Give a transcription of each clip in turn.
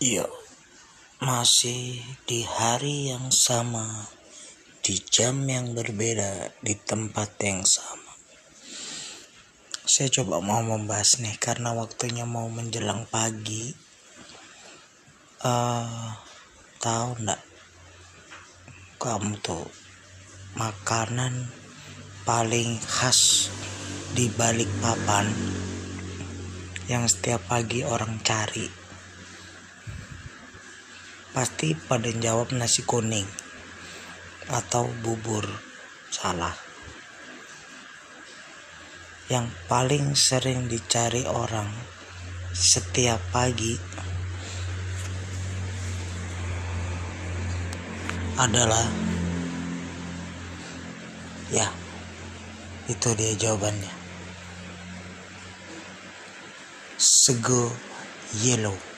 Iya, masih di hari yang sama, di jam yang berbeda, di tempat yang sama. Saya coba mau membahas nih karena waktunya mau menjelang pagi. Uh, tahu ndak kamu tuh makanan paling khas di balik papan yang setiap pagi orang cari pasti pada jawab nasi kuning atau bubur salah. Yang paling sering dicari orang setiap pagi adalah ya itu dia jawabannya. Sego yellow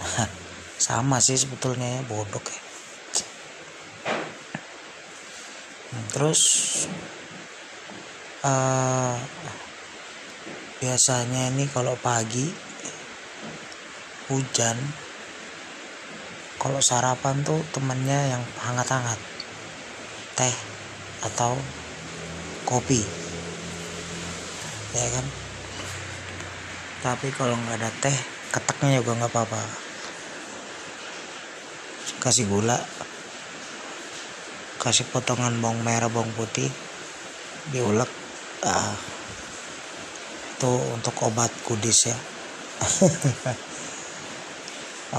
sama sih sebetulnya ya bodoh ya. Terus uh, biasanya ini kalau pagi hujan kalau sarapan tuh temennya yang hangat-hangat teh atau kopi. Ya kan? Tapi kalau nggak ada teh keteknya juga nggak apa-apa kasih gula. Kasih potongan bawang merah bawang putih. Diulek. Ah, itu untuk obat kudis ya.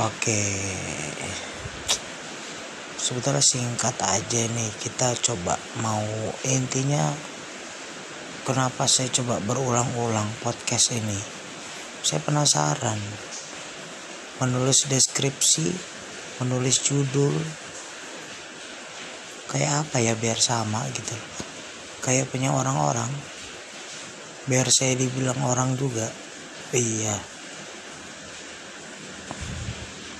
Oke. Sebetulnya singkat aja nih. Kita coba mau intinya kenapa saya coba berulang-ulang podcast ini? Saya penasaran. Menulis deskripsi menulis judul. Kayak apa ya biar sama gitu. Kayak punya orang-orang. Biar saya dibilang orang juga. Iya.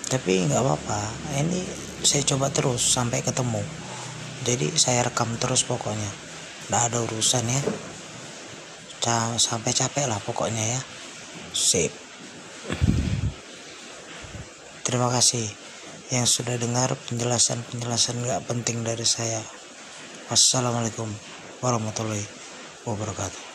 Tapi nggak apa-apa. Ini saya coba terus sampai ketemu. Jadi saya rekam terus pokoknya. Nggak ada urusan ya. Sampai capek lah pokoknya ya. Sip. Terima kasih yang sudah dengar penjelasan-penjelasan gak penting dari saya. Wassalamualaikum warahmatullahi wabarakatuh.